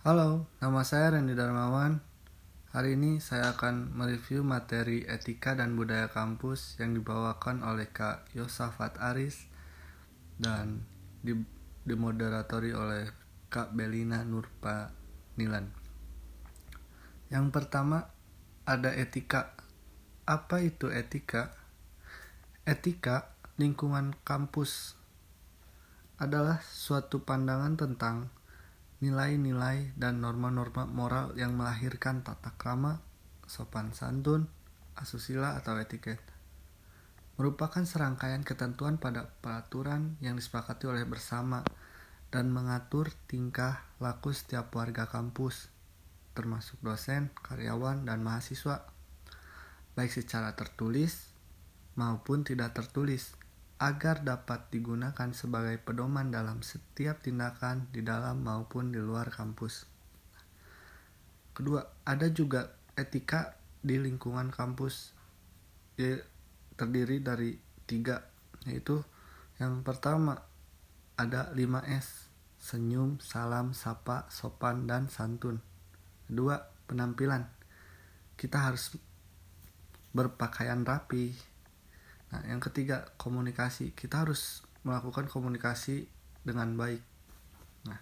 Halo, nama saya Randy Darmawan. Hari ini saya akan mereview materi etika dan budaya kampus yang dibawakan oleh Kak Yosafat Aris dan di, dimoderatori oleh Kak Belina Nurpa Nilan. Yang pertama ada etika. Apa itu etika? Etika lingkungan kampus adalah suatu pandangan tentang nilai-nilai dan norma-norma moral yang melahirkan tata krama, sopan santun, asusila atau etiket. Merupakan serangkaian ketentuan pada peraturan yang disepakati oleh bersama dan mengatur tingkah laku setiap warga kampus, termasuk dosen, karyawan, dan mahasiswa, baik secara tertulis maupun tidak tertulis agar dapat digunakan sebagai pedoman dalam setiap tindakan di dalam maupun di luar kampus. Kedua, ada juga etika di lingkungan kampus ya, terdiri dari tiga, yaitu yang pertama ada 5S, senyum, salam, sapa, sopan, dan santun. Kedua, penampilan. Kita harus berpakaian rapi, Nah, yang ketiga, komunikasi. Kita harus melakukan komunikasi dengan baik. Nah,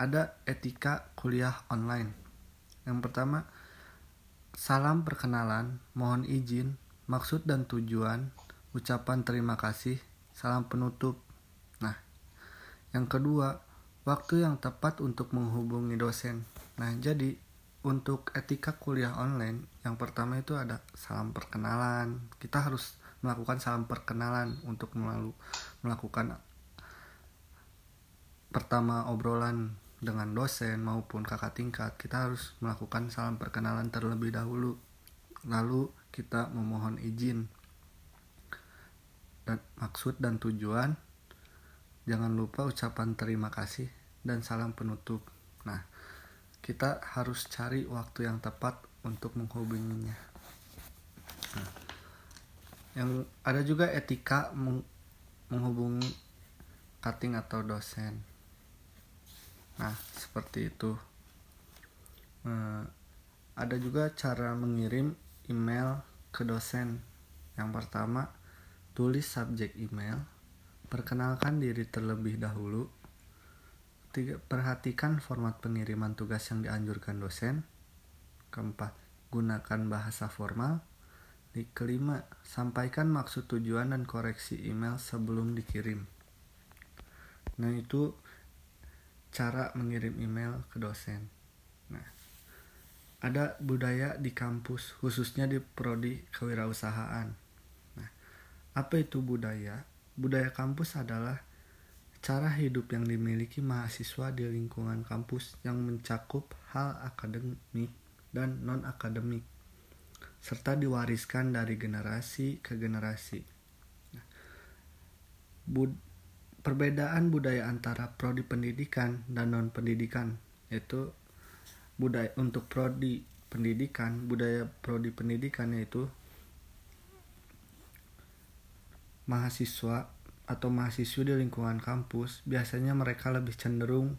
ada etika kuliah online. Yang pertama, salam perkenalan, mohon izin, maksud dan tujuan, ucapan terima kasih, salam penutup. Nah, yang kedua, waktu yang tepat untuk menghubungi dosen. Nah, jadi untuk etika kuliah online, yang pertama itu ada salam perkenalan. Kita harus melakukan salam perkenalan untuk melalu, melakukan pertama obrolan dengan dosen maupun kakak tingkat. Kita harus melakukan salam perkenalan terlebih dahulu. Lalu kita memohon izin. Dan maksud dan tujuan jangan lupa ucapan terima kasih dan salam penutup. Nah kita harus cari waktu yang tepat untuk menghubunginya yang ada juga etika menghubungi cutting atau dosen. Nah seperti itu. Nah, ada juga cara mengirim email ke dosen. Yang pertama tulis subjek email perkenalkan diri terlebih dahulu. Tiga, perhatikan format pengiriman tugas yang dianjurkan dosen. Keempat gunakan bahasa formal di kelima, sampaikan maksud tujuan dan koreksi email sebelum dikirim. Nah, itu cara mengirim email ke dosen. Nah, ada budaya di kampus, khususnya di prodi kewirausahaan. Nah, apa itu budaya? Budaya kampus adalah cara hidup yang dimiliki mahasiswa di lingkungan kampus yang mencakup hal akademik dan non-akademik serta diwariskan dari generasi ke generasi. Nah, bud perbedaan budaya antara prodi pendidikan dan non pendidikan yaitu budaya untuk prodi pendidikan budaya prodi pendidikan yaitu mahasiswa atau mahasiswa di lingkungan kampus biasanya mereka lebih cenderung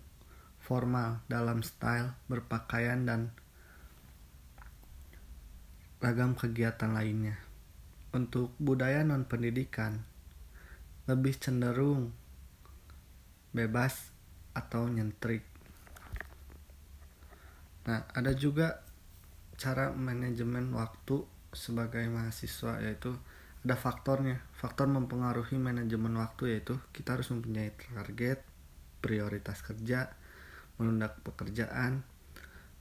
formal dalam style berpakaian dan ragam kegiatan lainnya. Untuk budaya non-pendidikan, lebih cenderung bebas atau nyentrik. Nah, ada juga cara manajemen waktu sebagai mahasiswa yaitu ada faktornya. Faktor mempengaruhi manajemen waktu yaitu kita harus mempunyai target, prioritas kerja, menunda pekerjaan,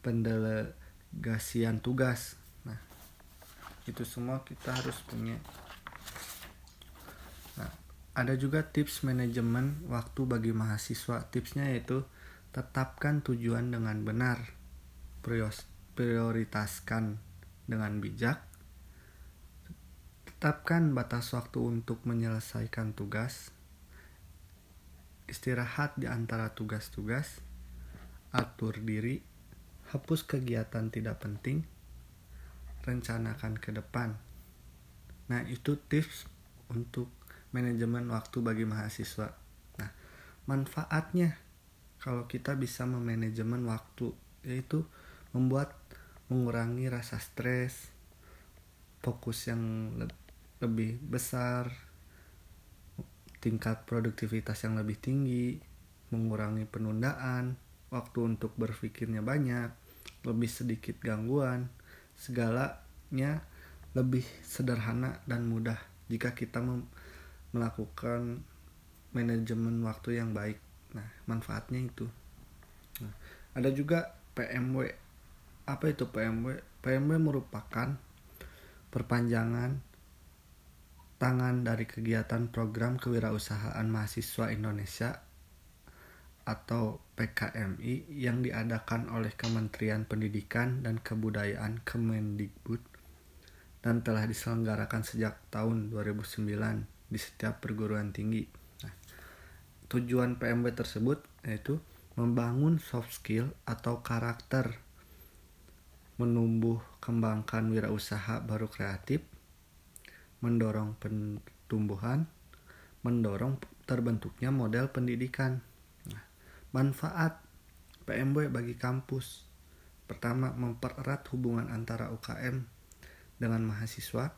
pendelegasian tugas, itu semua kita harus punya. Nah ada juga tips manajemen waktu bagi mahasiswa. Tipsnya yaitu tetapkan tujuan dengan benar. Prioritaskan dengan bijak. Tetapkan batas waktu untuk menyelesaikan tugas. Istirahat di antara tugas-tugas. Atur diri. Hapus kegiatan tidak penting rencanakan ke depan. Nah, itu tips untuk manajemen waktu bagi mahasiswa. Nah, manfaatnya kalau kita bisa memanajemen waktu yaitu membuat mengurangi rasa stres fokus yang le lebih besar tingkat produktivitas yang lebih tinggi mengurangi penundaan waktu untuk berpikirnya banyak lebih sedikit gangguan segalanya lebih sederhana dan mudah jika kita melakukan manajemen waktu yang baik. Nah, manfaatnya itu. Nah, ada juga PMW. Apa itu PMW? PMW merupakan perpanjangan tangan dari kegiatan program kewirausahaan mahasiswa Indonesia atau PKMI yang diadakan oleh Kementerian Pendidikan dan Kebudayaan Kemendikbud dan telah diselenggarakan sejak tahun 2009 di setiap perguruan tinggi. Nah, tujuan PMB tersebut yaitu membangun soft skill atau karakter, menumbuh kembangkan wirausaha baru kreatif, mendorong pertumbuhan, mendorong terbentuknya model pendidikan. Manfaat PMB bagi kampus pertama mempererat hubungan antara UKM dengan mahasiswa.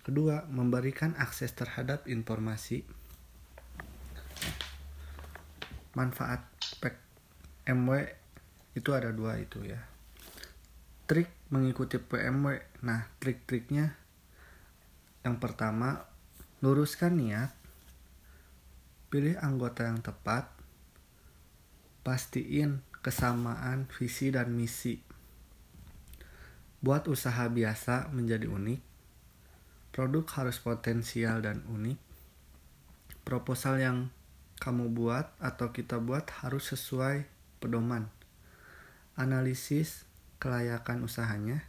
Kedua, memberikan akses terhadap informasi. Manfaat PMW itu ada dua itu ya. Trik mengikuti PMW. Nah, trik-triknya yang pertama, luruskan niat. Pilih anggota yang tepat. Pastiin kesamaan visi dan misi Buat usaha biasa menjadi unik. Produk harus potensial dan unik. Proposal yang kamu buat atau kita buat harus sesuai pedoman. Analisis kelayakan usahanya,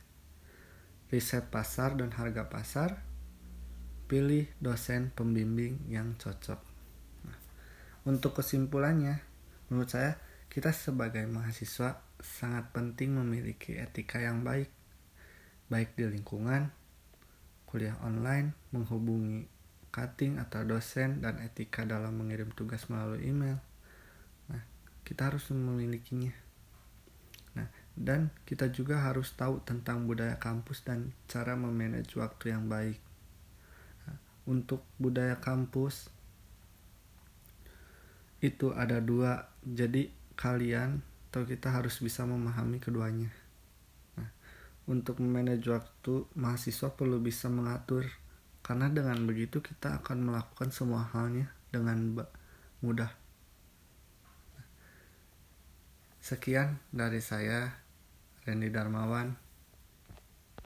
riset pasar dan harga pasar, pilih dosen pembimbing yang cocok. Nah, untuk kesimpulannya, menurut saya kita sebagai mahasiswa sangat penting memiliki etika yang baik baik di lingkungan, kuliah online, menghubungi cutting atau dosen, dan etika dalam mengirim tugas melalui email. Nah, kita harus memilikinya. Nah, dan kita juga harus tahu tentang budaya kampus dan cara memanage waktu yang baik. Nah, untuk budaya kampus itu ada dua, jadi kalian atau kita harus bisa memahami keduanya. Untuk memanage waktu, mahasiswa perlu bisa mengatur karena dengan begitu kita akan melakukan semua halnya dengan mudah. Sekian dari saya, Randy Darmawan.